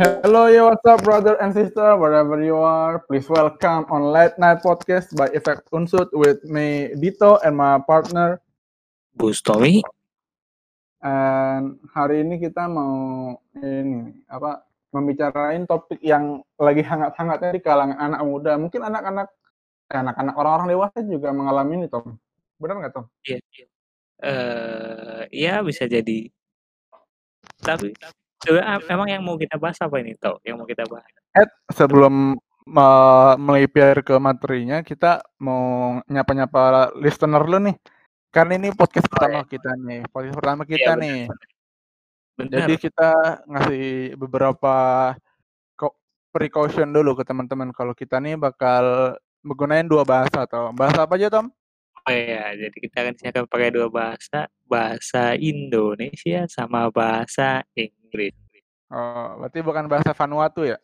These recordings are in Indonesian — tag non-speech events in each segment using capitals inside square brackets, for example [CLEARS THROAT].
Hello, yo, what's up, brother and sister, wherever you are. Please welcome on Late Night Podcast by Effect Unsut with me, Dito, and my partner. Bustomi. And hari ini kita mau ini apa membicarain topik yang lagi hangat-hangatnya di kalangan anak muda. Mungkin anak-anak eh, anak-anak orang-orang dewasa juga mengalami ini, Tom. Benar nggak, Tom? Iya, iya. Eh, ya bisa jadi. Tapi sebenarnya emang yang mau kita bahas apa ini, Toh? Yang mau kita bahas? Ed, sebelum me- melipir ke materinya, kita mau nyapa-nyapa listener lu nih. Karena ini podcast Oh, pertama ya. kita nih, podcast pertama Iya, kita benar. nih. Benar. Jadi kita ngasih beberapa precaution dulu ke teman-teman kalau kita nih bakal menggunakan dua bahasa atau bahasa apa aja Tom? Oh ya, jadi kita akan akan pakai dua bahasa, bahasa Indonesia sama bahasa Inggris. Oh, berarti bukan bahasa Vanuatu ya?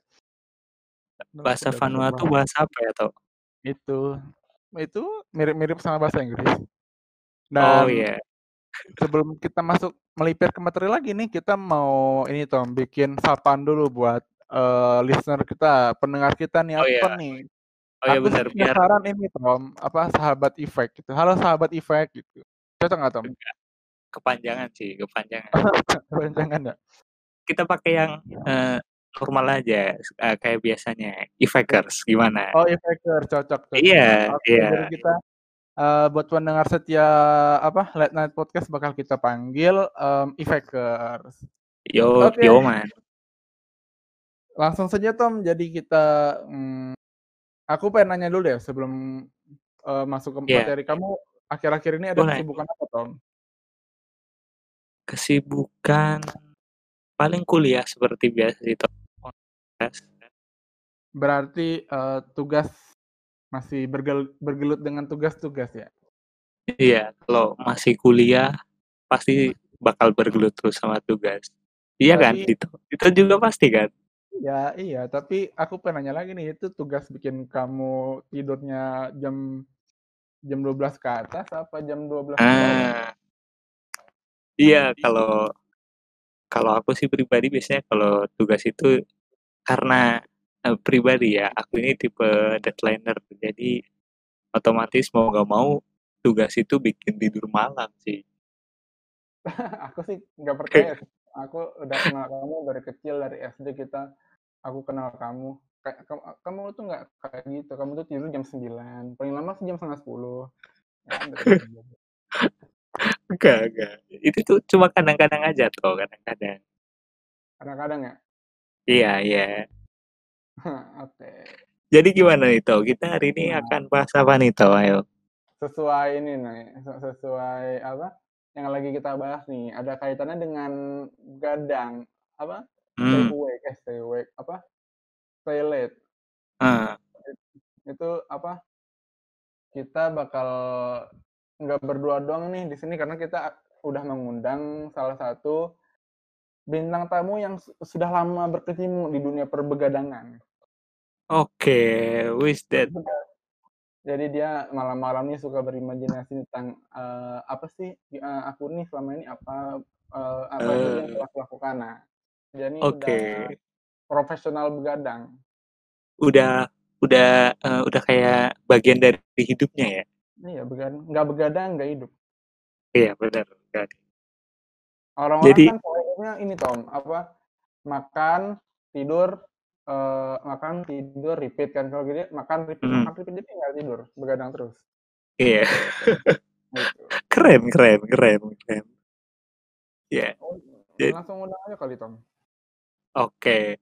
Bahasa Vanuatu bahasa apa ya, Toh? Itu itu mirip-mirip sama bahasa Inggris. Oh Dan iya. sebelum kita masuk melipir ke materi lagi nih, kita mau ini Tom bikin sapaan dulu buat eh, listener kita, pendengar kita nih Oh apa iya. nih? Oh iya benar, biar penasaran ini Tom, apa sahabat efek gitu. Halo sahabat efek gitu. Cocok nggak Tom? kepanjangan sih, kepanjangan. [LAUGHS] Jangan ya. Kita pakai yang eh, normal aja, eh, kayak biasanya. Effectors, gimana? Oh efeker cocok cocok. Iya, iya. jadi kita eh, buat pendengar setia apa Late Night Podcast bakal kita panggil em, efekers. Yo, Oke. yo man. Langsung saja Tom, jadi kita hmm, aku pengen nanya dulu deh sebelum eh, masuk ke Iya. materi kamu akhir-akhir ini ada Boleh. kesibukan apa Tom? Kesibukan paling kuliah seperti biasa Toh. Berarti eh, tugas masih bergel- bergelut dengan tugas-tugas ya? Iya, kalau masih kuliah pasti bakal bergelut terus sama tugas. Iya kan, Berarti Dito? Itu juga pasti kan? ya iya, tapi aku pengen nanya lagi nih itu tugas bikin kamu tidurnya jam jam 12 ke atas apa jam 12 ke bawah? Ah, iya kalau kalau aku sih pribadi biasanya kalau tugas itu karena eh, pribadi ya, aku ini tipe deadlineer, jadi otomatis mau nggak mau tugas itu bikin tidur malam sih. [LAUGHS] aku sih nggak percaya. [LAUGHS] Aku udah kenal kamu dari kecil dari SD kita. Aku kenal kamu. Kayak kamu, kamu tuh nggak kayak gitu. Kamu tuh tidur jam 9 paling lama sih jam setengah 10 [LAUGHS] Enggak, enggak. Itu tuh cuma kadang-kadang aja tuh, kadang-kadang. kadang-kadang ya Iya, iya. oke Jadi gimana nih, Toh? Kita hari ini Nah. akan bahas apa nih, Toh? Ayo. sesuai ini nih se- sesuai apa yang lagi kita bahas nih ada kaitannya dengan gadang apa stay Hmm. awake eh stay awake apa stay late ah, itu apa kita bakal nggak berdua doang nih di sini karena kita udah mengundang salah satu bintang tamu yang su- sudah lama berkecimpung di dunia perbegadangan. Oke, wis that. Jadi dia malam-malam nih suka berimajinasi tentang eh, apa sih eh, aku nih selama ini apa eh, apa saja yang Eh, telah aku lakukan. Nah, ini Oke, udah profesional begadang. udah udah eh, udah kayak bagian dari hidupnya ya. Iya, begadang, nggak begadang nggak hidup. Iya, benar. Orang-orang Jadi, kan poinnya ini Tom, apa makan, tidur, eh, makan, tidur, repeat kan kalau gitu makan, repeat, hmm, makan, repeat jadi nggak tidur, begadang terus. iya, Gitu. [LAUGHS] keren, keren, keren, keren. Ya, Oh, jadi, langsung undang aja kali Tom. oke,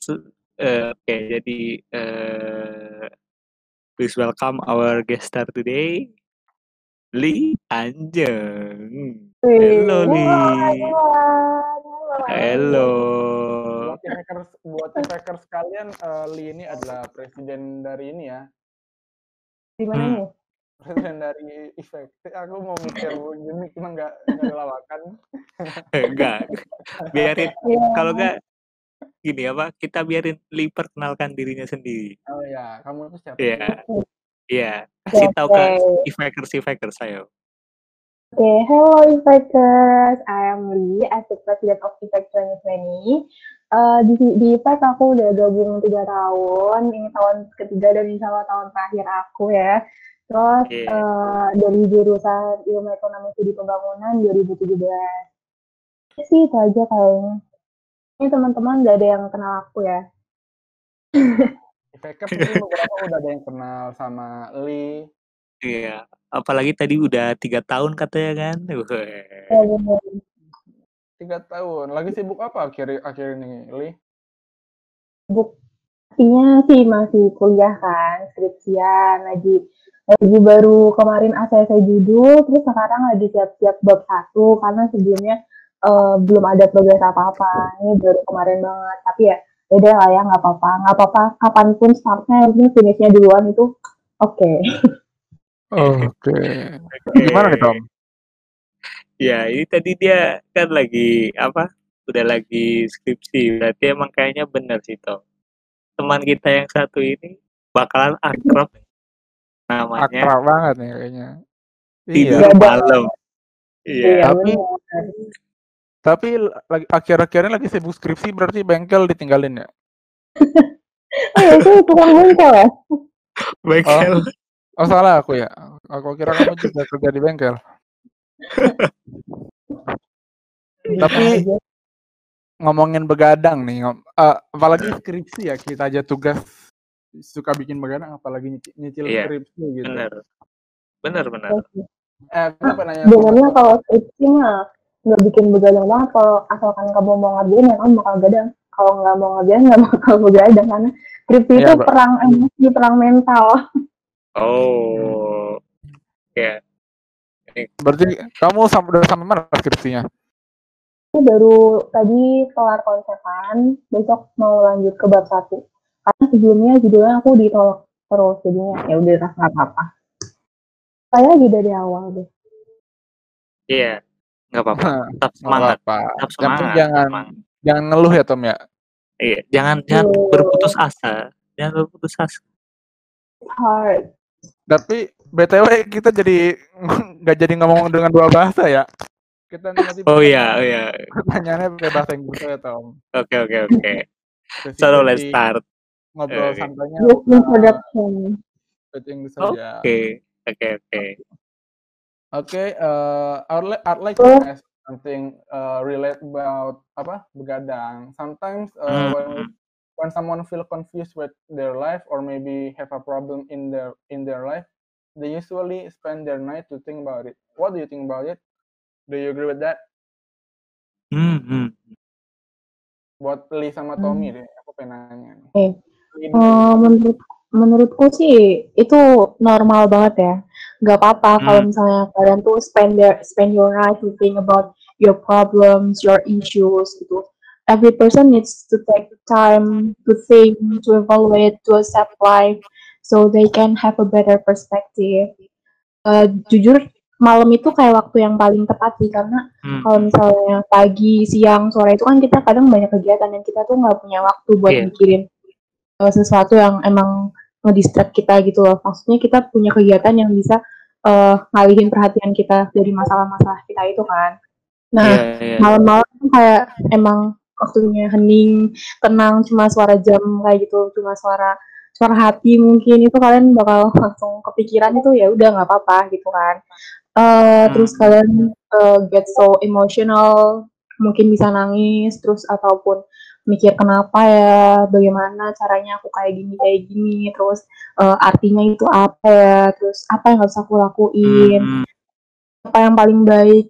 So, eh, oke. Jadi, eh, please welcome our guest star today, Lee Anjeng. Hello, halo Hello. Buat hackers, buat hackers sekalian, eh, Lee ini adalah presiden dari ini ya, Di mana Hmm. presiden dari efek. Aku mau mikir gimmick cuma nggak nggak dilawakan. Enggak, [LAUGHS] biarin. Iya. [LAUGHS] Kalau enggak, gini apa? Kita biarin Lee perkenalkan dirinya sendiri. Oh ya, kamu itu siapa Iya, sih? iya. Oke, Kasih tahu ke oke. Ifakers, Ifakers, ayo. Oke, hello Effectors. I am Lee as the President of Effect 2020. Eh, di di IPEK aku udah gabung tiga tahun, ini tahun ketiga dan insya Allah tahun terakhir aku ya. Terus Oke. eh, dari jurusan Ilmu Ekonomi Studi Pembangunan 2017. Ya sih itu aja kayaknya. Ini teman-teman gak ada yang kenal aku ya. IPK mungkin beberapa udah ada yang kenal sama Li. Iya. Apalagi tadi udah tiga tahun katanya kan. Ya, bener. Tiga tahun. Lagi sibuk apa akhir akhir ini, Li? Buktinya sih masih kuliah kan, skripsian, lagi lagi baru kemarin ACC judul, terus sekarang lagi siap-siap bab satu karena sebelumnya eh, belum ada progres apa-apa. Ini baru kemarin banget. Tapi ya beda lah ya, nggak apa-apa. Nggak apa-apa, kapan pun startnya, penting finishnya duluan itu oke. Oke. Oke. Gimana nih, Tom? Ya, ini tadi dia kan lagi apa? Udah lagi skripsi. Berarti emang kayaknya bener sih, Tom. Teman kita yang satu ini bakalan akrab. Namanya Akrab banget nih kayaknya. tidur Iya. malam. Iya. Tapi- bener. Tapi lagi akhir-akhirnya lagi sibuk skripsi berarti bengkel ditinggalin ya? Oh [LAUGHS] ya, itu tukang bengkel ya? Bengkel. Oh salah aku ya. Aku kira kamu juga kerja di bengkel. [LAUGHS] Tapi- Bisa aja. Ngomongin begadang nih, ngom- eh, apalagi skripsi ya kita aja tugas suka bikin begadang, apalagi nyicil, nyicil Iya, skripsi gitu. Bener. Bener, bener. Eh, kenapa nanya? Sebenarnya kalau skripsi mah nggak bikin begadang banget kalau asalkan kamu mau ngerjain ya kamu bakal begadang. Kalau nggak mau ngerjain nggak bakal begadang karena skripsi Iya, itu Mbak. perang emosi, perang mental. Oh. Ya. Berarti kamu sampai udah sampai mana skripsinya? Ini baru tadi kelar konsepan, besok mau lanjut ke bab satu. Karena sebelumnya judulnya aku ditolak terus, jadinya ya udah rasa nggak apa-apa. Saya lagi dari awal deh. Iya. Nggak apa-apa. Tetap semangat. apa-apa. Tetap semangat. penting jangan semangat. jangan ngeluh ya Tom ya. Iya. Jangan jangan Iya. berputus asa. Jangan berputus asa. Hard. Tapi btw kita jadi [LAUGHS] nggak jadi ngomong dengan dua bahasa ya. Kita nanti [LAUGHS] Oh iya, oh iya. pertanyaannya pakai bahasa Inggris ya Tom. Oke, oke, oke. Sesi- So let's start. Ngobrol Oke. santainya uh, Oke. saja. Oke, oke. Oke, eh, I'd, li- I'd like to ask something uh, relate about apa begadang. Sometimes uh, Hmm. when when someone feel confused with their life or maybe have a problem in their in their life, they usually spend their night to think about it. What do you think about it? Do you agree with that? Hmm, hmm. Buat Lee sama Hmm. Tommy deh, aku pengen nanya. Oke. Dulu. Eh, menurut menurutku sih itu normal banget ya. Gak apa-apa Hmm. kalau misalnya kalian tuh spend their, spend your night to think about your problems, your issues gitu. Every person needs to take time to think, to evaluate, to accept life, so they can have a better perspective. Eh, jujur malam itu kayak waktu yang paling tepat sih karena Hmm. kalau misalnya pagi, siang, sore itu kan kita kadang banyak kegiatan dan kita tuh nggak punya waktu buat Iya. mikirin uh, sesuatu yang emang ngedistract kita gitu loh. Maksudnya kita punya kegiatan yang bisa uh, ngalihin perhatian kita dari masalah-masalah kita itu kan. Nah, Iya, iya. malam-malam tuh kayak emang waktunya hening, tenang, cuma suara jam kayak gitu, cuma suara suara hati mungkin itu kalian bakal langsung kepikiran itu ya udah nggak apa-apa gitu kan. Terus Hmm. kalian eh, get so emotional, mungkin bisa nangis, terus ataupun mikir kenapa ya, bagaimana caranya aku kayak gini kayak gini, terus eh, artinya itu apa ya, terus apa yang harus aku lakuin? Hmm, apa yang paling baik?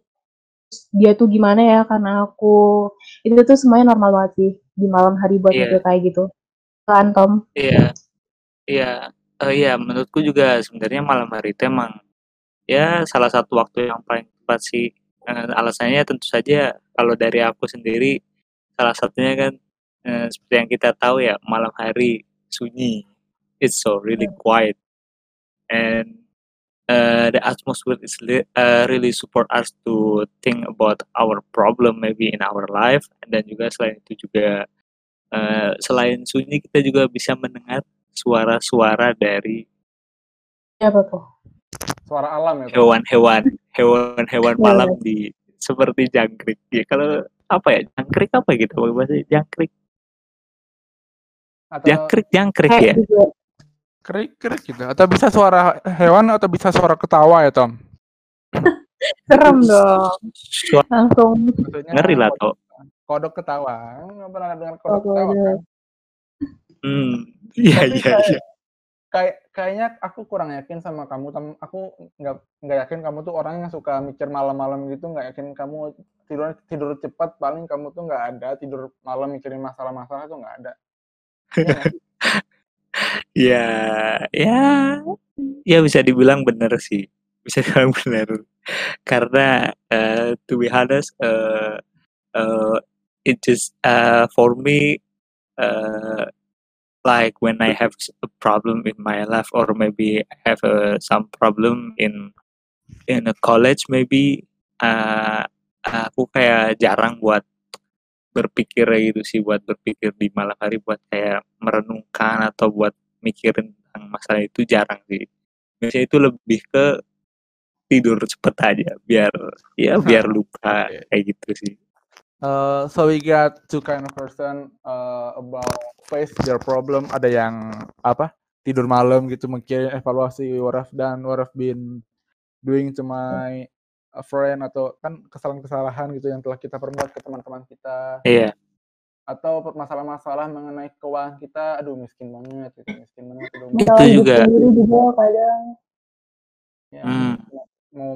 Dia tuh gimana ya karena aku itu tuh semuanya normal banget sih di malam hari buat mikir kayak gitu. Kan Tom? Iya, iya, Eh, iya. Menurutku juga sebenarnya malam hari itu emang ya salah satu waktu yang paling tepat sih. Eh, alasannya tentu saja kalau dari aku sendiri salah satunya kan eh, seperti yang kita tahu ya malam hari sunyi. It's so really quiet and uh, the atmosphere is li- uh, really support us to think about our problem maybe in our life dan juga selain itu juga uh, selain sunyi kita juga bisa mendengar suara-suara dari apa tuh Suara alam ya. Hewan-hewan hewan-hewan Iya. malam di seperti jangkrik ya kalau apa ya jangkrik apa gitu bahasa jangkrik Atau Jangkrik, jangkrik ya. juga. Kerik-kerik gitu. Atau bisa suara hewan atau bisa suara ketawa ya, Tom? [LAUGHS] Serem dong. Suara Langsung. maksudnya ngeri lah kodok, toh. kodok ketawa. Nggak pernah dengar Oh, kodok ketawa kan? Hmm. Iya, iya, iya. kayak kayaknya aku kurang yakin sama kamu. Tam- Aku nggak nggak yakin kamu tuh orang yang suka mikir malam-malam gitu. Nggak yakin kamu tidur tidur cepat. Paling kamu tuh nggak ada tidur malam mikirin masalah-masalah tuh nggak ada. Iya? [LAUGHS] Ya, ya, ya bisa dibilang benar sih. Bisa dibilang [LAUGHS] benar. Karena eh, to be honest, eh, eh, it just uh, for me uh, like when I have a problem in my life or maybe I have uh, some problem in in a college maybe uh, aku kayak jarang buat berpikir gitu sih buat berpikir di malam hari buat kayak merenungkan atau buat mikirin tentang masalah itu jarang sih. Biasanya itu lebih ke tidur cepet aja biar ya biar [LAUGHS] lupa kayak gitu sih Uh, so we got two kind of person uh, about face their problem. Ada yang apa tidur malam gitu mikirin evaluasi what I've done, what I've been doing to my uh, friend atau kan kesalahan-kesalahan gitu yang telah kita perbuat ke teman-teman kita iya atau per- masalah-masalah mengenai keuangan kita aduh miskin banget gitu miskin banget aduh Itu juga. sendiri juga kadang. ya Hmm.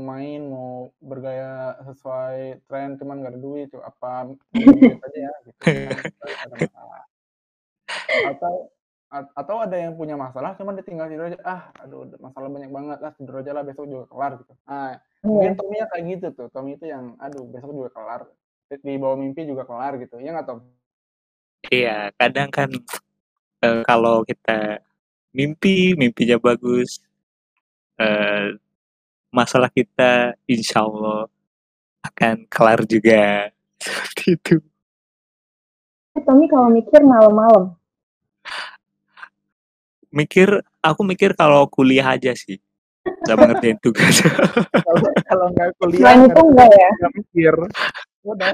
Main mau bergaya sesuai tren cuman gak ada duit tuh apa aja ya gitu. [LAUGHS] Atau atau ada yang punya masalah cuman ditinggal tidur aja ah aduh masalah banyak banget lah tidur aja lah besok juga kelar gitu. Ah mungkin Tommy ya kayak gitu tuh Tommy itu yang aduh besok juga kelar di bawah mimpi juga kelar gitu. Ya nggak Tom? Iya kadang kan eh, kalau kita mimpi mimpinya bagus eh, masalah kita insya Allah akan kelar juga seperti itu Eh, Tommy kalau mikir malam-malam. mikir aku mikir kalau kuliah aja sih sama ngerjain tugas kalau kalau nggak kuliah Selain nggak itu enggak ya? nggak mikir. udah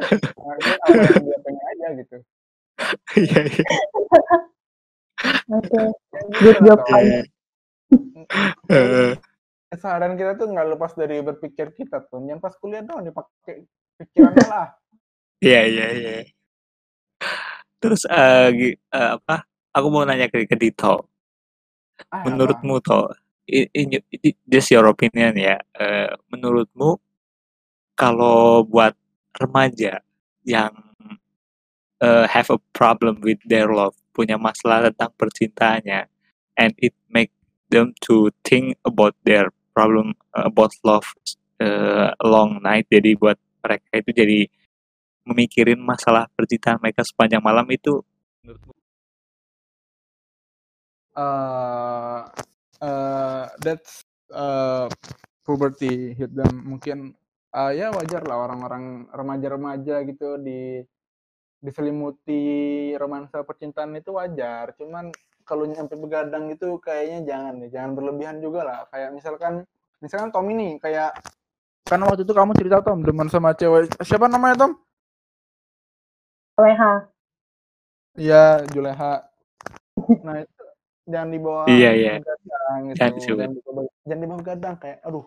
pengen aja gitu iya iya Oke. Good job, Kesadaran kita tuh nggak lepas dari berpikir kita tuh. Jangan pas kuliah doang dipakai pikirannya lah. Iya iya iya. Terus gi- eh, apa? Aku mau nanya ke, ke Dito. Ah, apa? menurutmu toh i- ini ini just your opinion ya. Eh, menurutmu kalau buat remaja yang eh, have a problem with their love punya masalah tentang percintaannya and it make them to think about their problem about love uh, long night. Jadi buat mereka itu jadi memikirin masalah percintaan mereka sepanjang malam itu uh, uh, that's uh, puberty hit them. Mungkin uh, ya wajar lah orang-orang remaja-remaja gitu di diselimuti romansa percintaan itu wajar. Cuman kalau nyampe begadang itu kayaknya jangan deh jangan berlebihan juga lah. Kayak misalkan misalkan Tommy nih kayak kan waktu itu kamu cerita Tom demen sama cewek siapa namanya Tom? Leha. Iya Juleha. Nah itu jangan dibawa Iya, iya. begadang gitu Jangan jangan dibawa, jangan dibawa begadang kayak aduh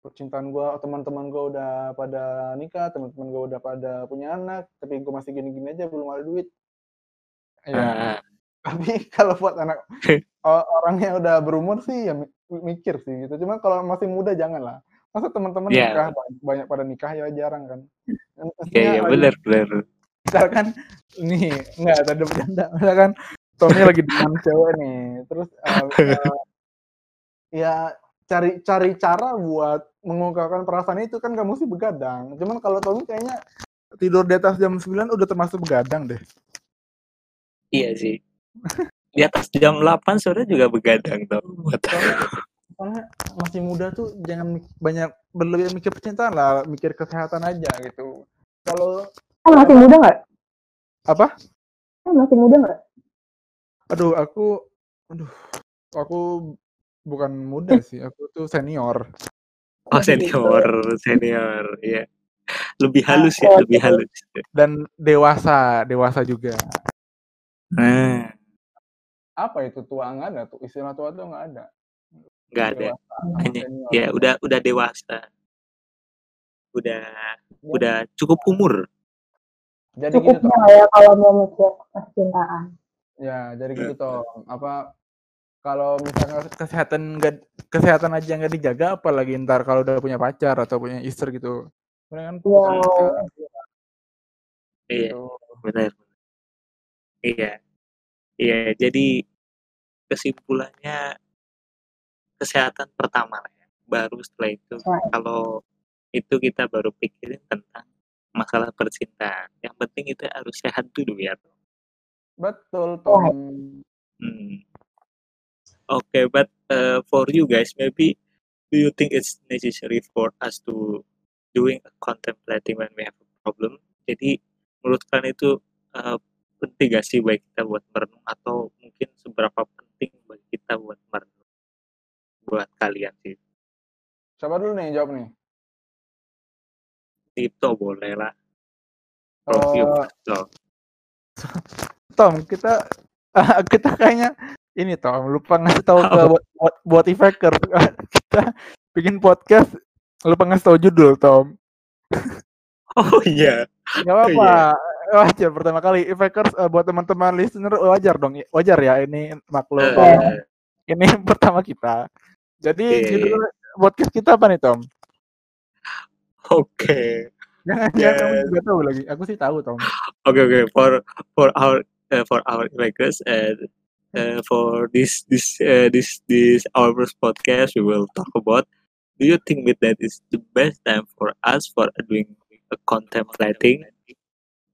percintaan gua teman-teman gua udah pada nikah teman-teman gua udah pada punya anak tapi gua masih gini-gini aja belum ada duit. Ya Ah, tapi [LAUGHS] kalau buat anak orang yang udah berumur sih ya mi- mikir sih gitu. Cuma kalau masih muda jangan lah masa teman-teman Iya. nikah banyak, pada nikah ya jarang kan. Iya iya lagi- benar benar. misalkan nih nggak ada bercanda. Misalkan Tommy lagi dengan cewek nih terus uh, uh, [LAUGHS] ya cari cari cara buat mengungkapkan perasaan itu kan kamu sih begadang. Cuman kalau Tommy kayaknya tidur di atas jam 9 udah termasuk begadang deh. Iya sih [LAUGHS] di atas jam 8 sore juga begadang tau buat soalnya, soalnya masih muda tuh jangan banyak berlebihan mikir percintaan lah mikir kesehatan aja gitu. Kalau Kan masih muda nggak? apa? Kan masih muda nggak? aduh aku aduh aku bukan muda sih aku tuh senior. Oh senior senior ya lebih halus ya Oh, lebih halus. Dan dewasa dewasa juga. Nah apa itu tua nggak ada tuh istilah tua tuh nggak ada. Nggak ada. Hanya ya udah udah dewasa. Udah udah cukup umur. Jadi gitu Cukupnya toh lah ya kalau mau mikir percintaan. ya jadi gitu toh apa kalau misalnya kesehatan nggak kesehatan aja nggak dijaga apalagi ntar kalau udah punya pacar atau punya istri gitu. Mendingan Wow. sekarang iya gitu. benar iya. Iya jadi kesimpulannya kesehatan pertama lah ya baru setelah itu Right. kalau itu kita baru pikirin tentang masalah percintaan yang penting itu harus sehat dulu ya betul Tom Hmm. Okay, but uh, for you guys, maybe do you think it's necessary for us to doing a contemplating when we have a problem? Jadi menurut kalian itu uh, penting gak sih bagi kita buat merenung atau mungkin seberapa penting bagi kita buat merenung buat kalian sih? Siapa dulu nih jawab nih Tito boleh lah. Eh, so. [LAUGHS] Tom kita [LAUGHS] kita kayaknya ini Tom lupa ngasih tahu ke Oh. [LAUGHS] buat buat, buat Ifaker kita bikin podcast lupa ngasih tahu judul Tom Oh iya, nggak apa-apa wajar pertama kali Ifakers eh, buat teman-teman listener wajar dong wajar ya ini maklum Eh, kalau ini pertama kita jadi iya. judul podcast kita apa nih Tom oke. jangan Ya. jangan kamu juga tahu lagi aku sih tahu Tom Okay, okay. For for our uh, for our makers and uh, for this this uh, this this our first podcast, we will talk about. Do you think that is the best time for us for doing a contemplating?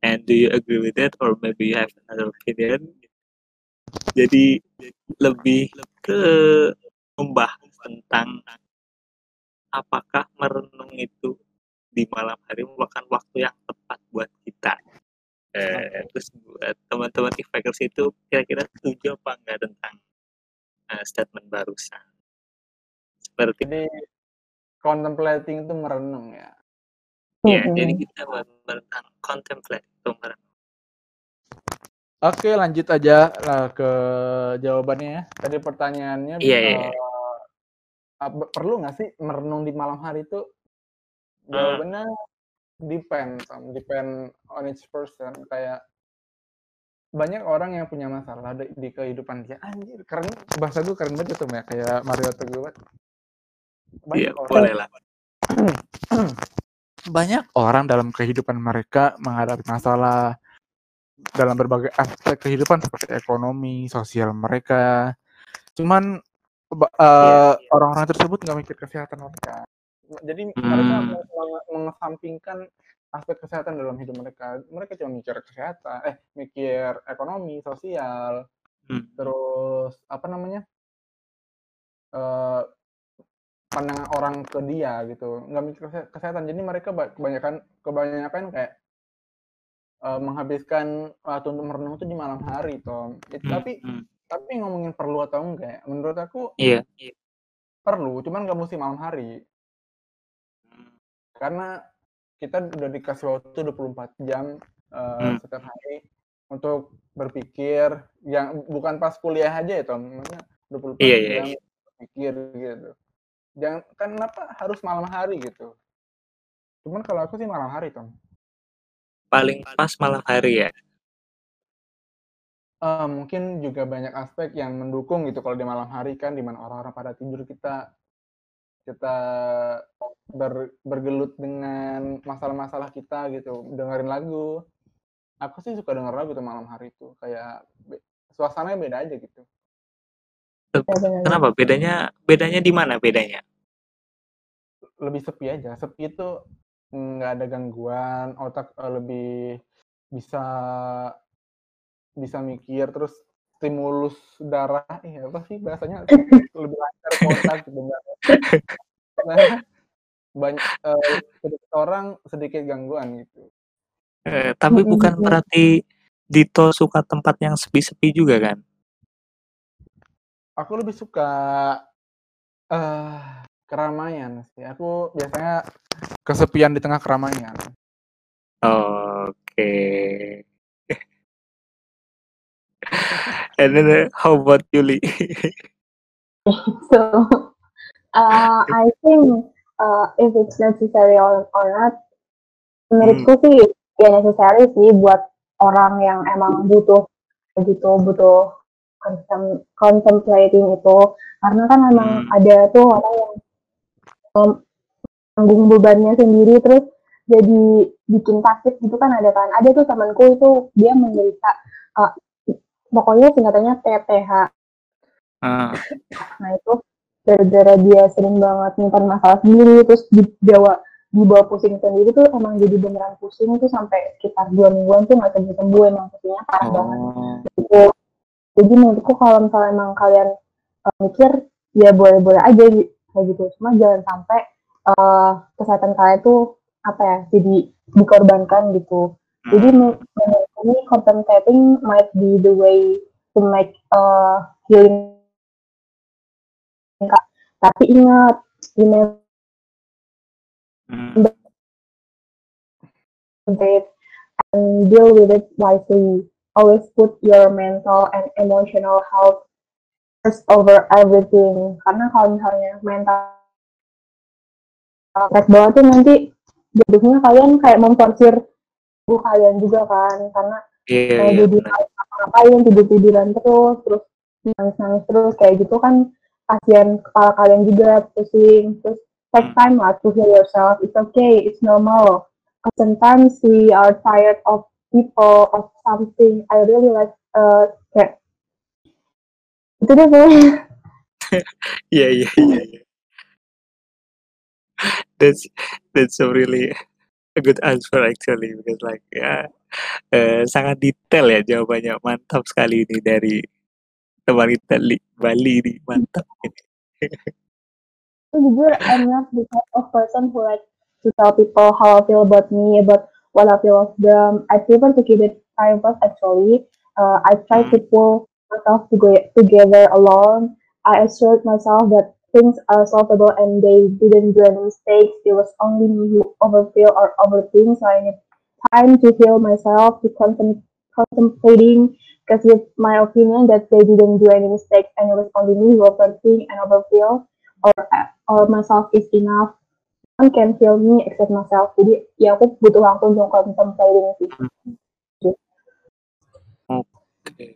And do you agree with that, or maybe you have another opinion? Jadi lebih ke membahas tentang apakah merenung itu di malam hari merupakan waktu yang tepat buat kita. Eh, terus buat teman-teman Ifakers itu kira-kira setuju apa enggak tentang eh, statement barusan? Seperti jadi contemplating itu merenung ya ya, Mm-mm. jadi kita buat tentang contemplate itu merenung. oke lanjut aja lah ke jawabannya ya tadi pertanyaannya Iya, iya, iya. Apa- perlu nggak sih merenung di malam hari itu Ah. jawabannya depend Tom. depend on each person kayak banyak orang yang punya masalah di, di kehidupan dia anjir keren bahasa gue keren banget tuh ya kayak Mario Teguh banyak Iya, orang boleh lah. [CLEARS THROAT] banyak orang dalam kehidupan mereka menghadapi masalah dalam berbagai aspek kehidupan seperti ekonomi, sosial mereka. Cuman eh, orang-orang tersebut nggak mikir kesehatan mereka. jadi mereka Hmm. meng- mengesampingkan aspek kesehatan dalam hidup mereka mereka cuma mikir kesehatan eh mikir ekonomi sosial Hmm. terus apa namanya eh pandangan orang ke dia gitu nggak mikir kese- kesehatan jadi mereka ba- kebanyakan kebanyakan kayak eh, menghabiskan waktu untuk merenung itu di malam hari Tom It- Hmm, tapi hmm. Tapi ngomongin perlu atau enggak ya, menurut aku Iya. perlu cuman nggak mesti malam hari karena kita udah dikasih waktu 24 jam eh, Hmm. setiap hari untuk berpikir yang bukan pas kuliah aja ya Tom maksudnya 24 Iya, iya, jam iya. berpikir gitu jangan kan kenapa harus malam hari gitu cuman kalau aku sih malam hari Tom Paling pas malam hari ya. Eh, mungkin juga banyak aspek yang mendukung gitu kalau di malam hari kan di mana orang-orang pada tidur kita kita ber- bergelut dengan masalah-masalah kita gitu dengerin lagu aku sih suka denger lagu tuh malam hari itu kayak be- suasananya beda aja gitu Ya, benar-benar. Kenapa? Bedanya bedanya di mana bedanya? lebih sepi aja sepi itu nggak ada gangguan otak eh, lebih bisa bisa mikir terus stimulus darah eh apa sih bahasanya [LAUGHS] lebih lancar gitu Mbak. [LAUGHS] Nah, banyak eh, sedikit orang sedikit gangguan gitu Eh, tapi Mm-mm, bukan mm. berarti Dito suka tempat yang sepi-sepi juga kan? aku lebih suka eh keramaian sih aku biasanya Kesepian di tengah keramaian. Oke. [LAUGHS] And then uh, how about Julie? [LAUGHS] So, uh, I think uh, if it's necessary or, or not, menurutku sih ya necessary sih buat orang yang emang butuh gitu butuh contem contemplating itu karena kan emang Hmm. ada tuh orang yang um, tanggung bebannya sendiri terus jadi bikin pasif gitu kan ada kan ada tuh temanku itu dia menderita uh, pokoknya singkatannya TTH Ah, nah itu gara-gara dia sering banget nyimpan masalah sendiri terus dibawa dibawa pusing sendiri tuh emang jadi beneran pusing tuh sampai sekitar dua mingguan tuh nggak sembuh sembuh emang pusingnya parah banget oh, gitu. Jadi menurutku kalau misalnya emang kalian uh, mikir ya boleh-boleh aja kayak gitu. Cuma jangan sampai uh, kesehatan kalian tuh apa ya jadi dikorbankan gitu. Jadi hmm, ini contemplating might be the way to make uh, healing. Tapi ingat, remember hmm, it and deal with it wisely. Always put your mental and emotional health first over everything. Karena kalau misalnya mental stres banget tuh nanti jadinya kalian kayak memforsir tubuh kalian juga kan. Karena iya kayak iya jadi ngapain tidur-tiduran terus, terus nangis-nangis terus kayak gitu kan kasihan kepala kalian juga pusing. Terus take Hmm. time lah to heal yourself. It's okay, it's normal. Because sometimes we are tired of people of something. I really like uh kayak itu deh pokoknya. [LAUGHS] Iya iya iya. That's that's a really a good answer actually because like ya eh, sangat detail ya jawabannya mantap sekali ini dari teman kita di Bali ini mantap ini. jujur I'm not the type of person who like to tell people how I feel about me, about what I feel of them. I prefer to keep it private actually. Uh, I try Hmm. to pull myself to go together alone. I assured myself that things are solvable and they didn't do any mistakes. It was only me who overfeel or overthink. So I need time to heal myself, to contem- contemplating, because with my opinion that they didn't do any mistakes and it was only me who overthink and overfeel or or myself is enough. No one can heal me except myself. Jadi ya aku butuh waktu untuk contemplating sih. Oke.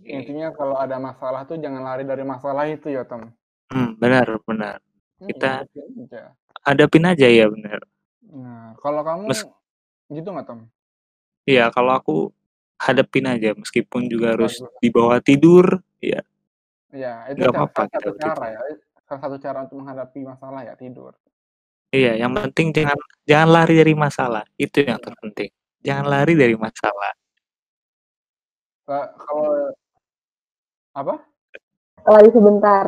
Intinya kalau ada masalah tuh jangan lari dari masalah itu ya, Tom. Hmm, benar benar. Hmm, Kita hadapin aja. hadapin aja ya benar. Nah, kalau kamu Mes- gitu nggak, Tom? Iya, kalau aku hadapin aja meskipun juga harus Bagus. dibawa tidur, ya Ya, itu nggak ca- apa-apa salah kita satu cara ya. Salah satu cara untuk menghadapi masalah ya tidur. Iya, yang penting jangan jangan lari dari masalah. Itu yang Iya. terpenting. Jangan lari dari masalah. Ka- Kalau apa? Lari sebentar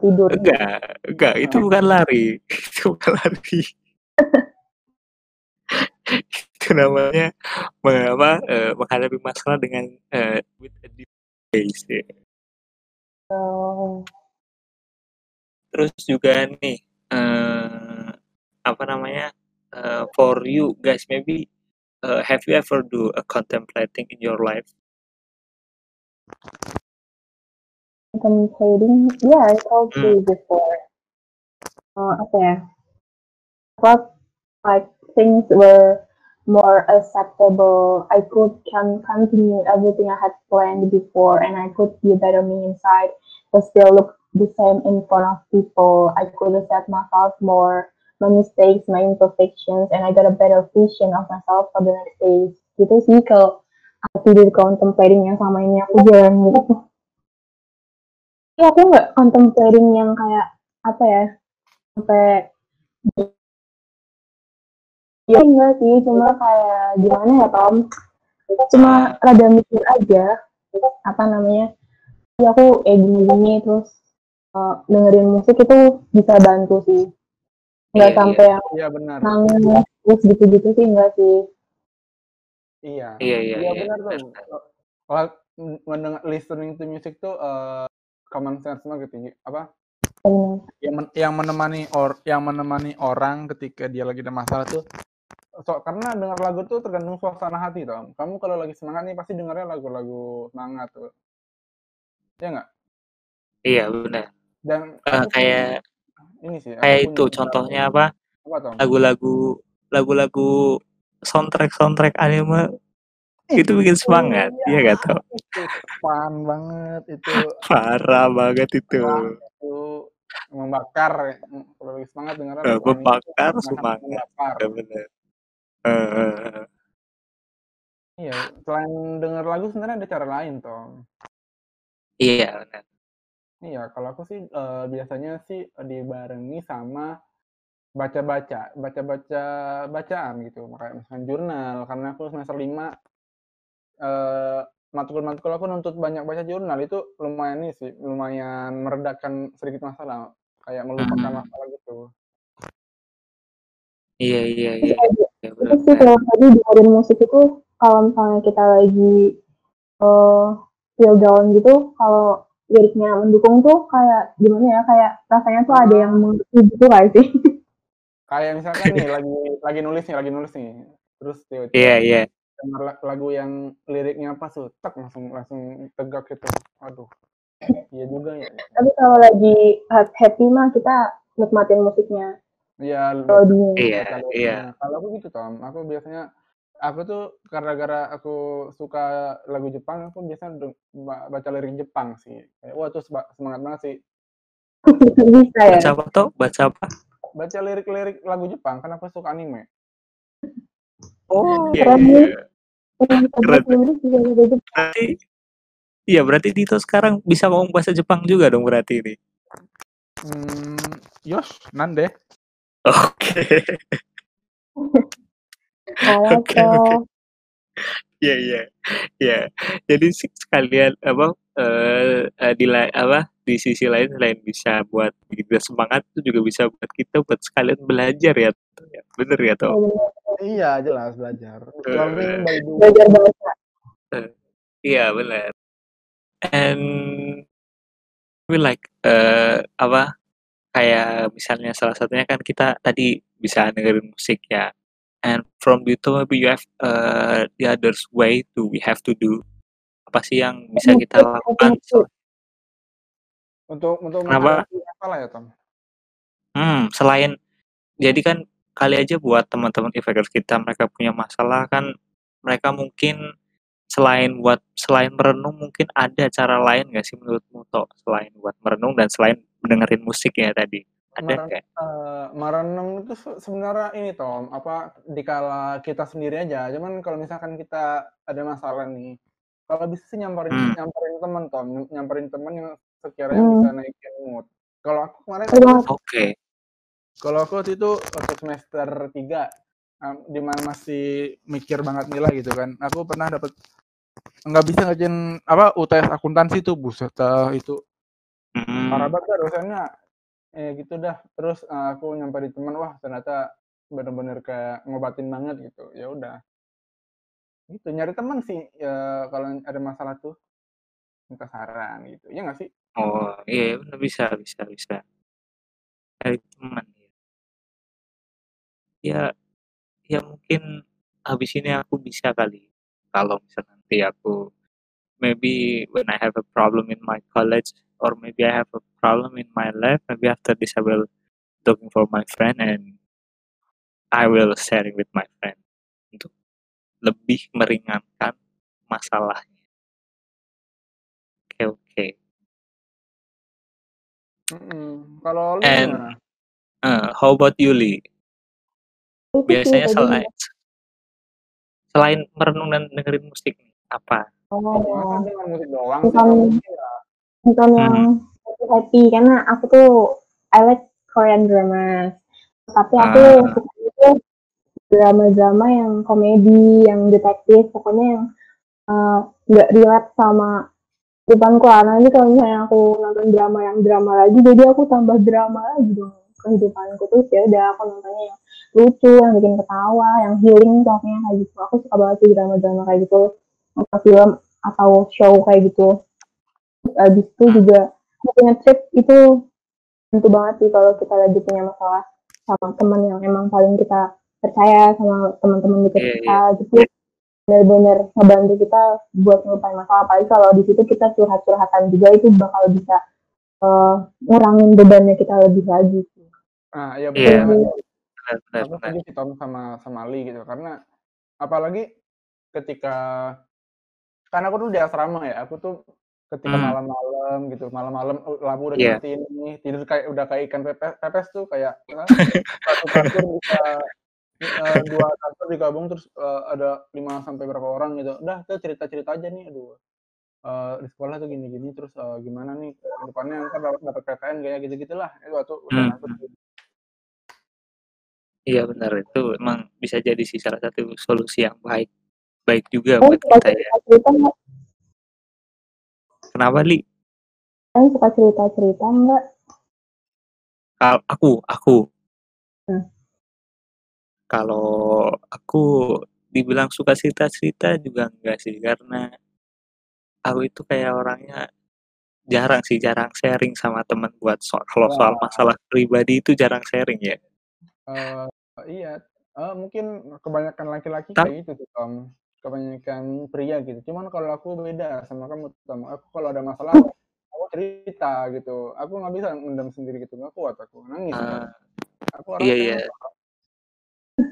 tidur. Enggak, enggak, itu bukan lari. Itu bukan lari. [LAUGHS] itu namanya mengapa eh, menghadapi masalah dengan eh, with a deep face ya. Oh, Terus juga nih eh, apa namanya? eh, for you guys maybe eh, have you ever do a contemplating in your life? Contemplating. Yeah, I told Hmm. you before. Uh, apa ya? Like things were more acceptable. I could can continue everything I had planned before, and I could be a better me inside, but still look the same in front of people. I could accept myself more, my mistakes, my imperfections, and I got a better vision of myself for the next days. Gitu sih kalau aku tidur contemplating yang sama ini aku jalan gitu. Iya aku nggak contemplating yang kayak apa ya sampai ya enggak sih cuma kayak gimana ya Tom cuma rada mikir aja apa namanya ya aku kayak gini-gini terus uh, dengerin musik itu bisa bantu sih nggak Iya, sampai yang Iya benar. nangis terus gitu-gitu sih enggak sih Iya. Iya, iya, iya, benar benar, tuh. Kalau mendengar listening to music tuh eh, common sense banget gitu. Apa? Benar. yang, men- yang menemani or yang menemani orang ketika dia lagi ada masalah tuh So, karena dengar lagu tuh tergantung suasana hati, Tom. Kamu kalau lagi semangat nih pasti dengarnya lagu-lagu semangat tuh. Ya nggak? Iya, benar. Dan sih kayak ini sih, kayak itu contohnya apa, apa lagu-lagu lagu-lagu soundtrack-soundtrack anime Ih, itu bikin semangat, iya iya, nggak, Tom? itu fun banget itu. Parah banget itu. Itu membakar ya, lagi semangat lagu anime itu membakar sangat semangat, membakar. iya bener. Heeh heeh. Iya, selain denger lagu sebenarnya ada cara lain, Tom. Iya, benar. Iya, kalau aku sih, eee, biasanya sih dibarengi sama baca-baca, baca-baca bacaan gitu, misalkan jurnal, karena aku semester 5 eee, matkul-matkul aku nuntut banyak baca jurnal, itu lumayan ini sih, lumayan meredakan sedikit masalah, kayak melupakan Mmm. masalah gitu. Iya iya Itu iya. Iya, bener sih kalau tadi dengerin musik itu kalau misalnya kita lagi, eee, feel down gitu, kalau liriknya mendukung tuh kayak gimana ya, kayak rasanya tuh ada yang mengerti gitu nggak sih? Kayak misalkan nih [LAUGHS] lagi lagi nulis nih lagi nulis nih, terus Iya tiba-tiba iya. Denger la lagu yang liriknya pas tuh, tek langsung langsung tegak gitu, aduh, iya juga ya. Tapi kalau lagi ha happy mah kita nikmatin musiknya. Iya, Kalau lu di Iya iya. Kalau aku gitu, Tom, aku biasanya aku tuh gara-gara aku suka lagu Jepang, aku biasanya baca lirik Jepang sih, kayak wah seba semangat banget sih. [LAUGHS] Bisa ya? Baca apa, Tom? Baca apa? Baca lirik-lirik lagu Jepang, kan aku suka anime. Oh, iya iya. Keren bisa bahasa Jepang. Berarti iya, berarti Dito sekarang bisa ngomong bahasa Jepang juga dong berarti ini? Mmm, yosh, nande. Oke. Oke. Iya iya. Iya. Jadi sih sekalian apa, eee eee, di apa, di sisi lain selain bisa buat kita semangat, itu juga bisa buat kita buat sekalian belajar ya, ya. Bener ya, Iya bener bener. Iya, jelas belajar. Learning Heeh. by doing. Belajar bahasa. Eee, iya bener. And we like, eee, apa, kayak misalnya salah satunya kan kita tadi bisa dengerin musik ya, and from Dito maybe you have, eee, the others way to we have to do, apa sih yang bisa kita lakukan Untuk untuk masalah ya, Tom? Hmm, selain jadi kan kali aja buat teman-teman e-vikers kita mereka punya masalah kan, mereka mungkin selain buat selain merenung mungkin ada cara lain nggak sih menurutmu, To, selain buat merenung dan selain mendengerin musik ya tadi, ada Meren nggak? eee, merenung itu se sebenarnya ini, Tom, apa, dikala kita sendiri aja, cuman kalau misalkan kita ada masalah nih, kalau bisa sih nyamperin Mmm. nyamperin temen, Tom, nyamperin temen yang sekiranya bisa Mmm. naikin mood. Kalau aku kemarin Betul banget. Kalau aku waktu itu waktu semester 3, mmm, di mana masih mikir banget nilai gitu kan, aku pernah dapet nggak bisa ngerjain apa, UTS akuntansi tuh, buset dah itu parah Mhm. banget dah dosennya, ya gitu dah. Terus, eee, aku nyamperin temen, wah ternyata bener-bener kayak ngobatin banget gitu, ya udah. Gitu, nyari temen sih, eee, kalau ada masalah tuh, minta saran gitu, iya nggak sih? Oh, iya bener, bisa bisa bisa. Cari teman. Ya ya mungkin habis ini aku bisa kali, kalau misal nanti aku maybe when I have a problem in my college or maybe I have a problem in my life, maybe after this I will looking for my friend and I will sharing with my friend untuk lebih meringankan masalahnya. Oke oke. Mhm, kalau lu And gimana? eee, how about you, Li? Itu Biasanya tadi selain selain merenung dan dengerin musik nih, apa? Oh. denger musik doang Bukan ya? bukan yang Mhm. happy-happy, karena aku tuh I like Korean dramas. Tapi aku Ah. sukanya tuh drama-drama yang komedi, yang detektif, pokoknya yang, eee, nggak relate sama kehidupanku lah. Nanti kalau misalnya aku nonton drama yang drama lagi, jadi aku tambah drama lagi dong kehidupanku. Terus ya udah aku nontonnya yang lucu, yang bikin ketawa, yang healing pokoknya kayak gitu. Aku suka banget sih drama-drama kayak gitu, atau film atau show kayak gitu. Terus abis itu juga happy nge-trip itu bantu banget sih kalau kita lagi punya masalah sama temen yang emang paling kita percaya, sama teman-teman deket Iya iya. kita gitu. benar-benar ngebantu kita buat ngelupain masalah apalagi kalau di situ kita curhat-curhatan juga itu bakal bisa uh, ngurangin bebannya kita lebih lagi Nah, iya Iya. benar. Benar, benar, Aku benar. setuju sih Tom sama sama Ali gitu karena apalagi ketika karena aku tuh di asrama ya, aku tuh ketika Hmm. malam-malam gitu, malam-malam uh, lampu udah dimatiin nih, tidur kayak udah kayak ikan pepes, pepes tuh kayak [LAUGHS] satu kasur bisa eh, dua kasur digabung terus eh, ada 5 sampai berapa orang gitu. Udah tuh cerita-cerita aja nih, aduh. eh, di sekolah tuh gini-gini terus eh, gimana nih depannya ntar dapat dapat PTN kayak gitu-gitulah. Itu tuh udah Hmm. masuk. Iya benar itu emang bisa jadi sih salah satu solusi yang baik baik juga Kalian buat kita ya. nggak? Kenapa li? Kalian suka cerita-cerita nggak? Kal- aku aku Hmm. kalau aku dibilang suka cerita-cerita juga enggak sih karena aku itu kayak orangnya jarang sih jarang sharing sama teman buat soal kalau soal masalah pribadi itu jarang sharing ya. Eh, iya, eh, mungkin kebanyakan laki-laki Tap- kayak gitu tuh, Tom. Kebanyakan pria gitu. Cuman kalau aku beda sama kamu, Tom. Aku kalau ada masalah, aku cerita gitu. Aku nggak bisa mendam sendiri gitu. Nggak kuat aku. Nangis. Ah, Aku orang iya kayak iya.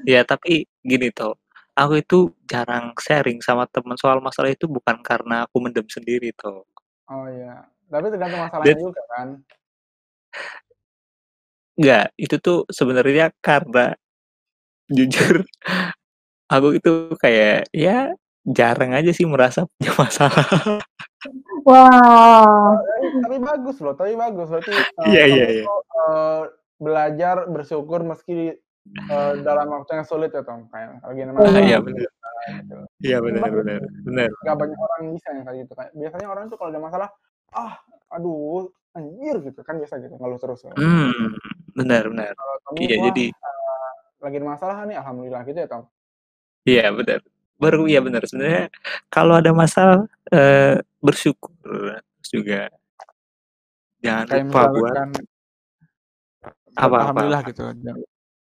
Ya tapi gini toh, aku itu jarang sharing sama teman soal masalah itu bukan karena aku mendem sendiri toh. Oh iya. Tapi tergantung masalahnya Dan juga kan. Enggak, itu tuh sebenarnya karena jujur aku itu kayak ya jarang aja sih merasa punya masalah. Wah, Tapi, bagus loh. Tapi bagus. Berarti eh, Iya iya iya. eh, belajar bersyukur meski eh, dalam waktu yang sulit ya, Tom. Kayak lagi iya benar. Iya benar benar benar. Nggak banyak orang bisa yang kayak gitu. Kayak biasanya orang tuh kalau ada masalah, ah, aduh, anjir gitu kan biasa gitu, ngeluh terus. kan. Hmm, benar benar. Kalau kamu, Iya jadi eh, lagi ada masalah nih, alhamdulillah gitu ya, Tom. iya benar. Baru iya benar sebenarnya kalau ada masalah eh, bersyukur terus juga jangan Kayak lupa buat apa apa. alhamdulillah gitu. Jangan,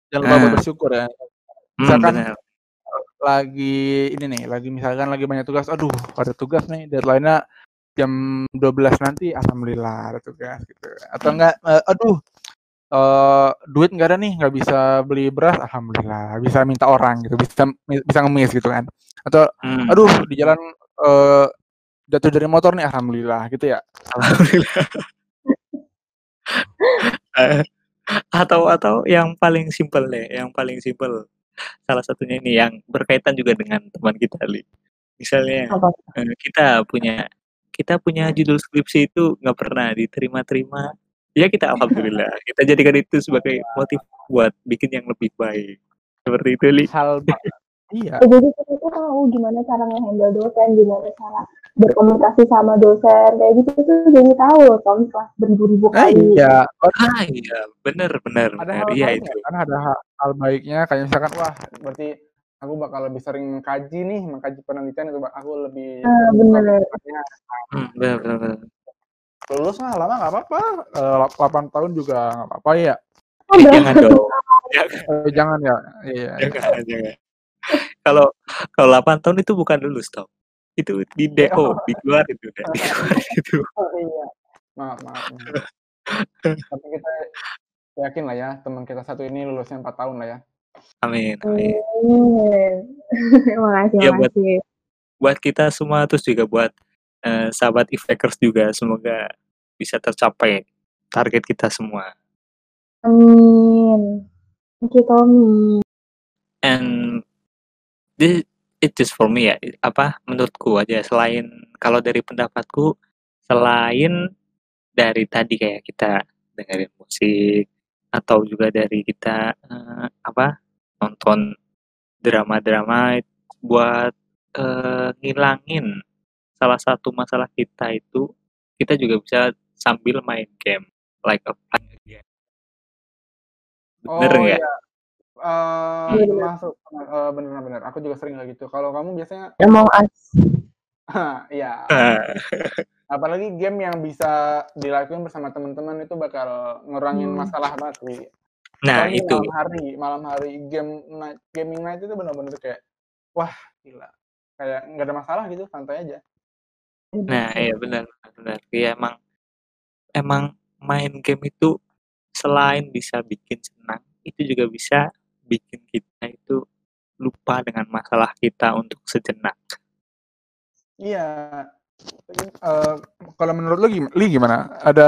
jangan lupa Nah, bersyukur ya. hmm, Misalkan benar. lagi ini nih, lagi misalkan lagi banyak tugas, aduh ada tugas nih, deadline-nya jam 12 nanti, alhamdulillah ada tugas gitu. Atau Hmm. enggak, eh, aduh eh duit nggak ada nih, nggak bisa beli beras, alhamdulillah bisa minta orang gitu, bisa bisa ngemis gitu kan. Atau Hmm, aduh di jalan eh, jatuh dari motor nih, alhamdulillah gitu ya. alhamdulillah. [LAUGHS] Atau atau yang paling simpel deh, yang paling simpel. Salah satunya ini yang berkaitan juga dengan teman kita, Li. Misalnya apa? eh, kita punya kita punya judul skripsi itu nggak pernah diterima-terima. Ya kita alhamdulillah. Kita jadikan itu sebagai motif buat bikin yang lebih baik. Seperti itu, Li. Hal iya, Ya, jadi kita tuh tahu gimana cara nge-handle dosen, gimana cara berkomunikasi sama dosen, kayak gitu tuh jadi tahu loh, Tom, setelah beribu-ribu ah, kali. iya. Ah iya, benar benar Ada benar. hal Iya baiknya itu. Kan ada hal, hal baiknya kayak misalkan Wah, berarti aku bakal lebih sering mengkaji nih, mengkaji penelitian itu aku lebih bener. Hmm, benar benar benar. Lulus mah lama nggak apa-apa. eh, 8 tahun juga nggak apa-apa ya. Oh, jangan dong. Jangan, [LAUGHS] Eh, jangan ya. Iya. iya. jangan, jangan. Kalau kalau 8 tahun itu bukan lulus tau. Itu di DO, dikeluarin udah, dikeluarin [LAUGHS] itu. Oh iya. Maaf, maaf. Tapi kita yakin lah ya, teman kita satu ini lulusnya 4 tahun lah ya. Amin, amin. Hmm. [LAUGHS] makasih, Ya buat makasih. buat kita semua terus juga buat eh, sahabat Ifakers juga semoga bisa tercapai target kita semua. Amin. Thank you, Tommy. And this it just for me ya apa menurutku aja selain kalau dari pendapatku selain dari tadi kayak kita dengerin musik atau juga dari kita eh, apa nonton drama-drama buat eh, ngilangin salah satu masalah kita itu kita juga bisa sambil main game like a playing a game. Bener Oh nggak? iya. Eh, Iya, bener. masuk eh, bener-bener. Aku juga sering kayak gitu. Kalau kamu biasanya [LAUGHS] Among Us. iya. [LAUGHS] Apalagi game yang bisa dilakukan bersama teman-teman itu bakal ngurangin Hmm. masalah banget sih. Nah Apalagi itu malam hari, malam hari game night, gaming night itu benar-benar kayak wah gila. kayak nggak ada masalah gitu, santai aja. Nah, iya benar benar. Iya emang emang main game itu selain bisa bikin senang, itu juga bisa bikin kita itu lupa dengan masalah kita untuk sejenak. Iya. Uh, kalau menurut lo gimana, Li gimana? Ada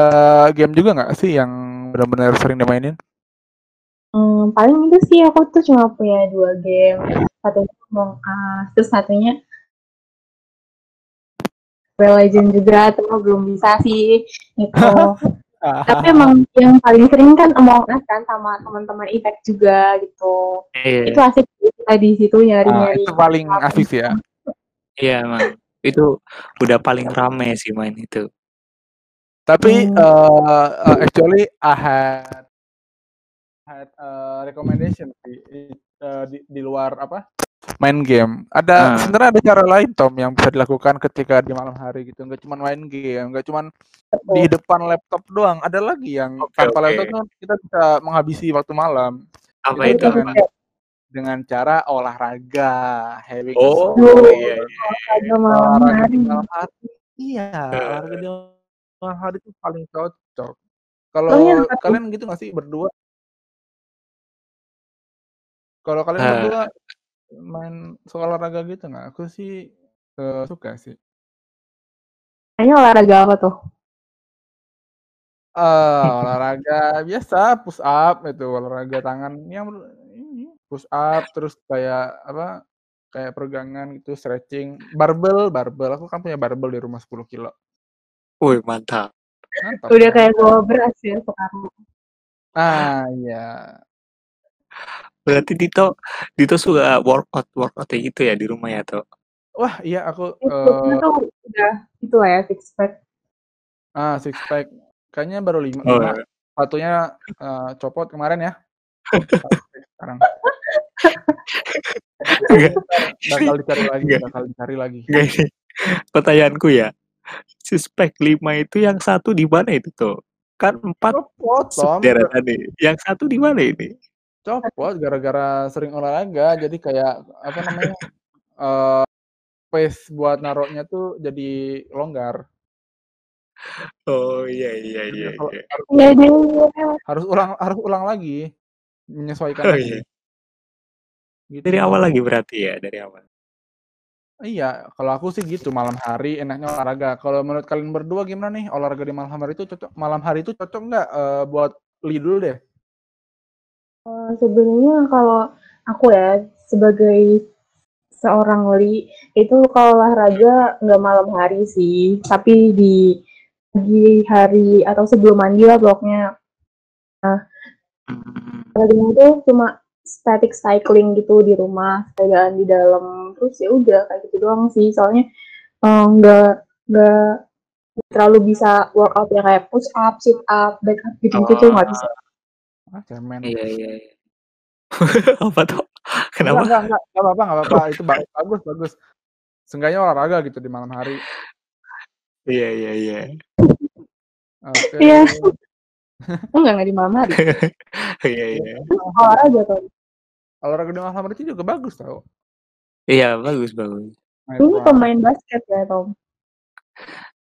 game juga nggak sih yang benar-benar sering dimainin? Hmm, paling itu sih aku tuh cuma punya dua game. Satunya Among Us, terus satunya Mobile Legend juga, tapi belum bisa sih. Gitu. [LAUGHS] Tapi emang yang paling sering kan Among Us kan sama teman-teman Effect juga gitu. Iya. Itu asik kita di situ nyari-nyari. Ah, itu paling asik ya. Iya emang. Itu udah paling rame sih main itu. Tapi hmm. uh, uh, actually I had had uh, recommendation di, uh, di di luar apa main game. Ada uh. sebenarnya ada cara lain Tom yang bisa dilakukan ketika di malam hari gitu. Enggak cuma main game, enggak cuma di depan laptop doang. Ada lagi yang okay, tanpa okay. laptop kita bisa menghabisi waktu malam. Apa itu? Dengan, dengan cara olahraga, having oh, oh iya, iya. Olahraga malam hari. Malam hari. Iya, olahraga di malam hari itu paling cocok. Kalau oh, iya, kalian gitu nggak sih berdua? Kalau kalian uh, berdua main suka olahraga gitu nggak? Aku sih uh, suka sih. Kayaknya olahraga apa tuh? Uh, olahraga biasa push up itu olahraga tangan yang ini push up terus kayak apa kayak peregangan gitu stretching barbel barbel aku kan punya barbel di rumah 10 kilo. Wih mantap. mantap Udah kan? kayak bawa beras ya sekarang. Ah iya. Berarti Dito Dito suka workout workout kayak gitu ya di rumah ya tuh? Wah iya aku uh, itu udah itu lah ya six pack. Ah six pack kayaknya baru lima. Oh, lima. Iya. Satunya uh, copot kemarin ya. Sekarang. bakal dicari lagi, Gak. bakal dicari lagi. Gak. Pertanyaanku ya, six pack lima itu yang satu di mana itu tuh? Kan empat copot, tadi. Yang satu di mana ini? Copot gara-gara sering olahraga, jadi kayak apa namanya, [LAUGHS] uh, space buat naruhnya tuh jadi longgar. Oh, iya iya iya iya. Iya iya. Harus ulang harus ulang lagi, menyesuaikan Oh, iya. Gitu. Dari awal lagi berarti ya, dari awal? Iya, kalau aku sih gitu, malam hari enaknya olahraga. Kalau menurut kalian berdua gimana nih, olahraga di malam hari itu cocok malam hari itu cocok nggak, uh, buat Li dulu deh? Uh, sebenarnya kalau aku ya, sebagai seorang Li, itu kalau olahraga nggak malam hari sih, tapi di pagi hari atau sebelum mandi lah bloknya. Nah, olahraganya itu cuma static cycling gitu di rumah, sepedaan di dalam, terus ya udah kayak gitu doang sih. Soalnya uh, nggak nggak terlalu bisa workout ya kayak push up, sit up, back up gitu-gitu nggak bisa. Ah, cemen. Iya iya. iya. [LAUGHS] apa tuh? Kenapa? Enggak, enggak, enggak, apa-apa, enggak apa-apa. Itu bagus, bagus. Seenggaknya olahraga gitu di malam hari. Iya, iya, iya. Oke. Iya. [LAUGHS] Enggak, enggak di malam hari. [LAUGHS] Iya, iya. Olahraga tuh. Olahraga di malam hari itu juga bagus tau. Iya, bagus, bagus. Ini pemain basket ya, Tom?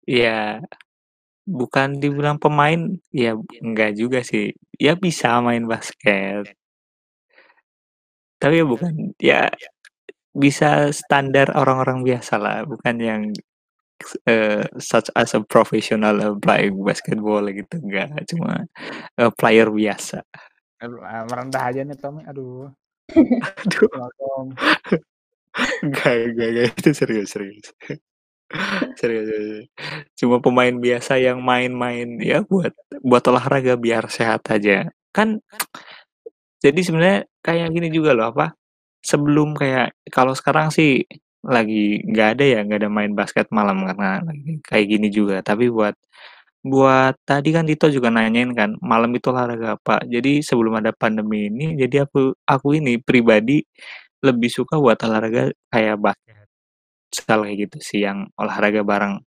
Iya, bukan dibilang pemain, ya enggak juga sih. Ya bisa main basket. Tapi ya bukan ya bisa standar orang-orang biasa lah, bukan yang uh, such as a professional uh, playing basketball gitu, enggak, cuma uh, player biasa. Aduh, merendah aja nih Tommy, aduh. [LAUGHS] Aduh. Enggak, enggak, enggak, itu serius, serius. Serius. Cuma pemain biasa yang main-main ya buat buat olahraga biar sehat aja. Kan jadi sebenarnya kayak gini juga loh apa sebelum kayak kalau sekarang sih lagi nggak ada ya nggak ada main basket malam karena kayak gini juga tapi buat buat tadi kan Dito juga nanyain kan malam itu olahraga apa jadi sebelum ada pandemi ini jadi aku aku ini pribadi lebih suka buat olahraga kayak basket sekali kayak gitu sih yang olahraga bareng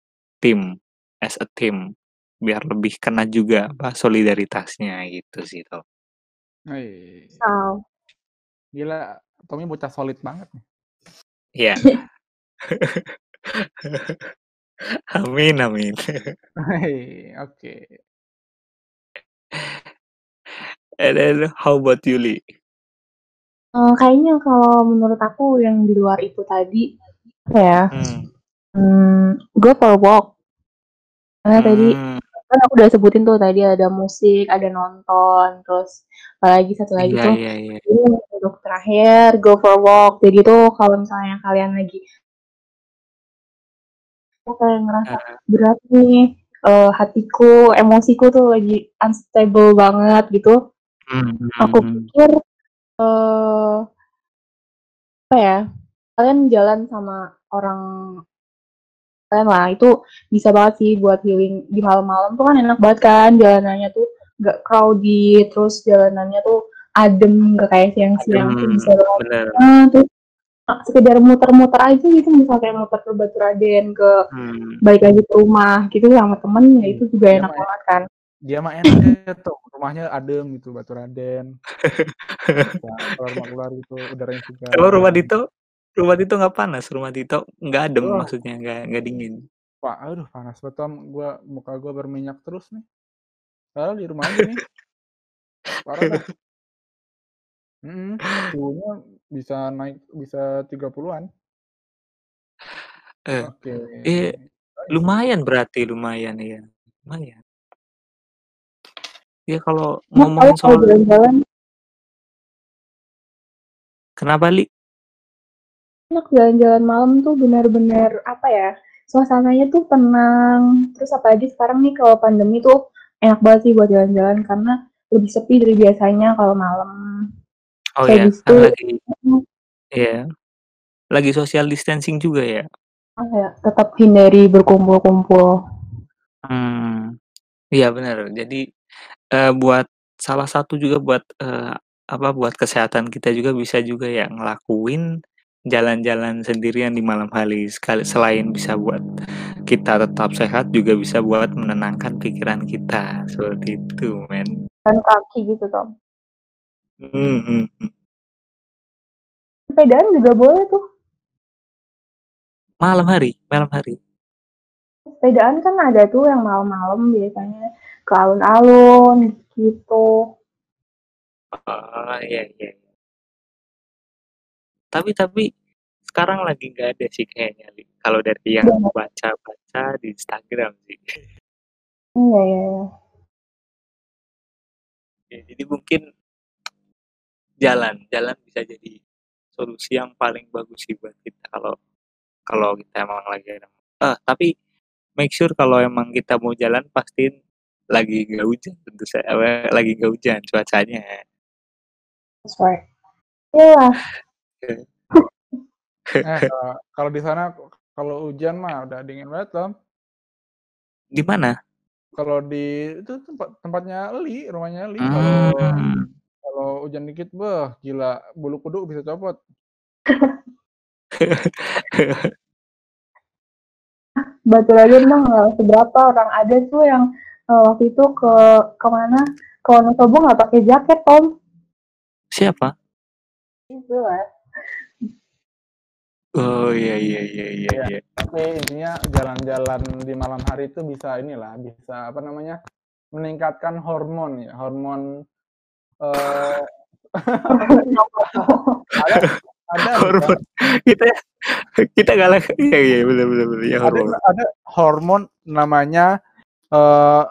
tim as a team biar lebih kena juga apa solidaritasnya gitu sih tuh. Oh. Gila, Tommy bocah solid banget nih. Iya. [LAUGHS] Amin amin. Oke. And then how about you, Li? Eee, kayaknya kalau menurut aku yang di luar itu tadi, apa ya, Hmm. mmm, go for walk. Karena tadi Mmm. kan aku udah sebutin tuh tadi ada musik, ada nonton, terus apalagi satu lagi Iya tuh iya iya. ini untuk terakhir go for walk. Jadi tuh kalau misalnya kalian lagi aku kayak ngerasa Heeh. berat nih, eee, hatiku, emosiku tuh lagi unstable banget gitu. Mmm, Aku mhm. pikir, eee apa ya, kalian jalan sama orang kalian lah, itu bisa banget sih buat healing. Di malam-malam tuh kan enak banget kan jalanannya tuh nggak crowded, terus jalanannya tuh adem, nggak kayak siang-siang tuh bisa banget terus a sekedar muter-muter aja gitu, misal kayak muter ke Baturadèn, ke Hmm. balik lagi ke rumah gitu sama temen, ya itu juga Dia enak mah banget kan. dia mah enaknya tuh rumahnya adem gitu, Baturadèn. Bisa [LAUGHS] keluar-keluar gitu, udaranya Kalau rumah. Dito rumah Dito nggak panas? Rumah Dito nggak adem Wah. maksudnya, nggak nggak dingin? Pak, aduh panas banget, Tom. Gua muka gua berminyak terus nih. Padahal di rumah aja nih. Parah dah. [LAUGHS] Mhm, suhunya bisa naik bisa 30-an. Eh, Oke. eh, lumayan berarti, lumayan iya, lumayan. Ya kalau ngomongin kalau soal jalan-jalan Kenapa, Li? Enak jalan-jalan malam tuh bener-bener, apa ya, suasananya tuh tenang, terus apalagi sekarang nih kalau pandemi tuh enak banget sih buat jalan-jalan karena lebih sepi dari biasanya kalau malam. Oh Kayak ya, gitu kan lagi iya, lagi social distancing juga ya? Apa ya, tetap hindari berkumpul-kumpul. Mmm, iya bener. Jadi, eee, buat salah satu juga buat, eee, apa, buat kesehatan kita juga bisa juga ya ngelakuin jalan-jalan sendirian di malam hari. Sekali selain bisa buat kita tetap sehat, juga bisa buat menenangkan pikiran kita, seperti itu, men. Jalan kaki gitu, Tom. Mhm mhm. Sepedaan juga boleh tuh. Malam hari malam hari? Sepedaan kan ada tuh yang malam-malam biasanya ke alun-alun, gitu. Oh, iya iya. Tapi tapi sekarang lagi nggak ada sih kayaknya, kalau dari yang Iya. baca-baca di Instagram sih. Iya iya iya. Ya, jadi mungkin jalan jalan bisa jadi solusi yang paling bagus sih buat kita kalau kalau kita emang lagi ada eh, tapi make sure kalau emang kita mau jalan pastiin lagi nggak hujan tentu sa apa, lagi nggak hujan cuacanya. That's right. Iyalah. Oke. [LAUGHS] Eh, kalau di sana kalau hujan mah udah dingin banget, Tom. Di mana? Kalau di itu tempat tempatnya Li, rumahnya Li, kalau Mmm. kalau hujan dikit, beh, gila, bulu kuduk bisa copot. [LAUGHS] Baturadèn mah nggak seberapa, orang ada tuh yang, eee, waktu itu ke ke mana, ke Wonosobo nggak pakai jaket, Tom. Siapa? Itulah. Oh, iya iya iya iya iya. tapi intinya jalan-jalan di malam hari itu bisa inilah, bisa apa namanya, meningkatkan hormon ya, hormon, eee, [LAUGHS] ada ada Hormon Tom. kita kita galak iya iya, bener bener bener, ya Ada hormon. ada hormon namanya, eee,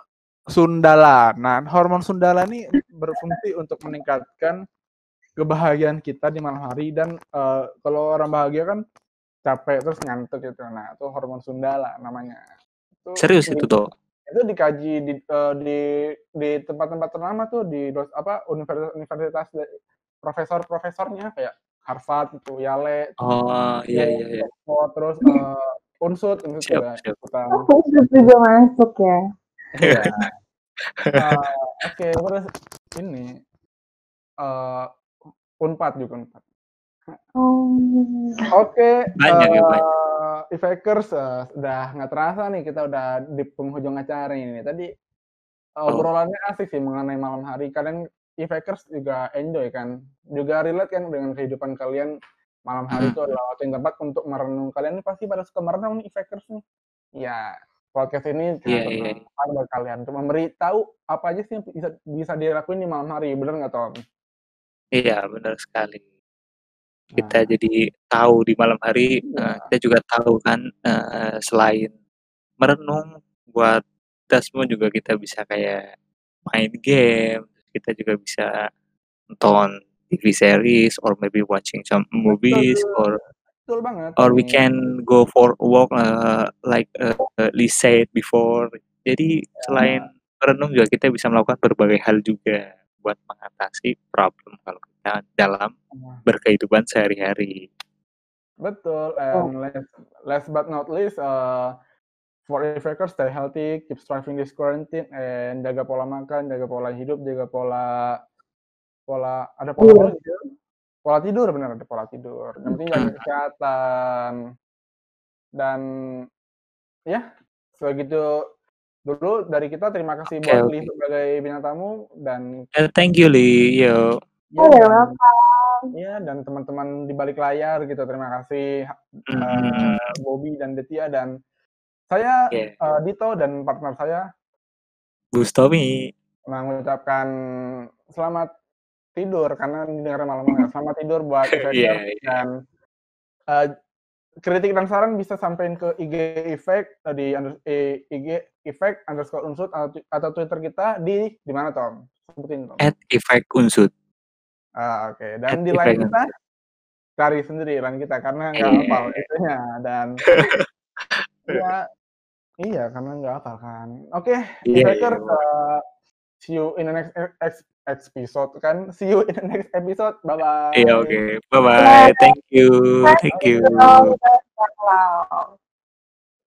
Sundala. Nah, hormon Sundala nih berfungsi untuk meningkatkan kebahagiaan kita di malam hari dan, eee, kalau orang bahagia kan capek terus ngantuk gitu. Nah, itu hormon Sundala namanya. Itu Serius di itu tuh? itu dikaji di, eee, di di tempat-tempat ternama tuh di dos apa, universitas universitas profesor-profesornya kayak Harvard gitu, Yale, Oh, iya iya iya. Terus, eee, Unsud, Unsud Siap juga siap. ikutan. Oh, juga masuk ya? Iya. Eee, [LAUGHS] oke, terus ini, eee, Unpad juga Unpad. Oh. Oke, Banyak ya, banyak. eee, Ifakers, eee, udah nggak terasa nih kita udah di penghujung acara ini. Tadi Oh. obrolannya asik sih mengenai malam hari. Kalian Ifakers juga enjoy kan? Juga relate kan dengan kehidupan kalian malam hari Mhm. itu adalah waktu yang tepat untuk merenung. Kalian ini pasti pada suka merenung nih, Ifakers nih. Ya, podcast ini cuma Iya iya. buat kalian untuk memberitahu apa aja sih yang bisa bisa dilakuin di malam hari, bener nggak, Tom? Iya, benar sekali. Nah. Kita jadi tahu di malam hari, Iya. eee, kita juga tahu kan, eee, selain merenung, buat kita semua juga kita bisa kayak main game, kita juga bisa nonton TV series or maybe watching some movies Betul, or betul banget or we can go for a walk, eee, like, eee, Lee said before. Jadi selain Ya. merenung juga kita bisa melakukan berbagai hal juga buat mengatasi problem kalau kita dalam Nah. berkehidupan sehari-hari. Betul, Oh. and last last but not least, eee, for Ifakers stay healthy, keep striving this quarantine, and jaga pola makan, jaga pola hidup, jaga pola pola ada pola Iya. sih? Pola tidur, bener, ada pola tidur. Yang penting jaga Mhm. kesehatan. Dan ya, segitu dulu dari kita. Terima kasih Oke buat oke. Lee sebagai bintang tamu dan Eh, thank you Lee, yo. ya Oh, dan welcome. ya dan teman-teman di balik layar gitu, terima kasih, mhm. Bobby dan Detia dan saya, Iya. eee, Dito dan partner saya Bustomi. mengucapkan selamat tidur karena didengarnya malam-malam. [LAUGHS] Selamat tidur buat Iya Ifakers iya. dan, eee, kritik dan saran bisa sampein ke IG Ifak, eee, di under IG Ifak_unsut atau twi atau Twitter kita di di mana, Tom? Sebutin, Tom. @ifak_unsut. Ah, oke. Dan di line @ifak_unsut. kita cari sendiri line kita karena [LAUGHS] nggak Iya hafal iya. itunya dan iya [LAUGHS] iya, karena nggak hafal kan. Oke, Iya iya, Ifakers, bener. eee, see you in the next e ex episode kan, [LAUGHS] see you in the next episode. Iya, Bye-bye. oke. Bye-bye. Thank you Bye. thank you. Thank you.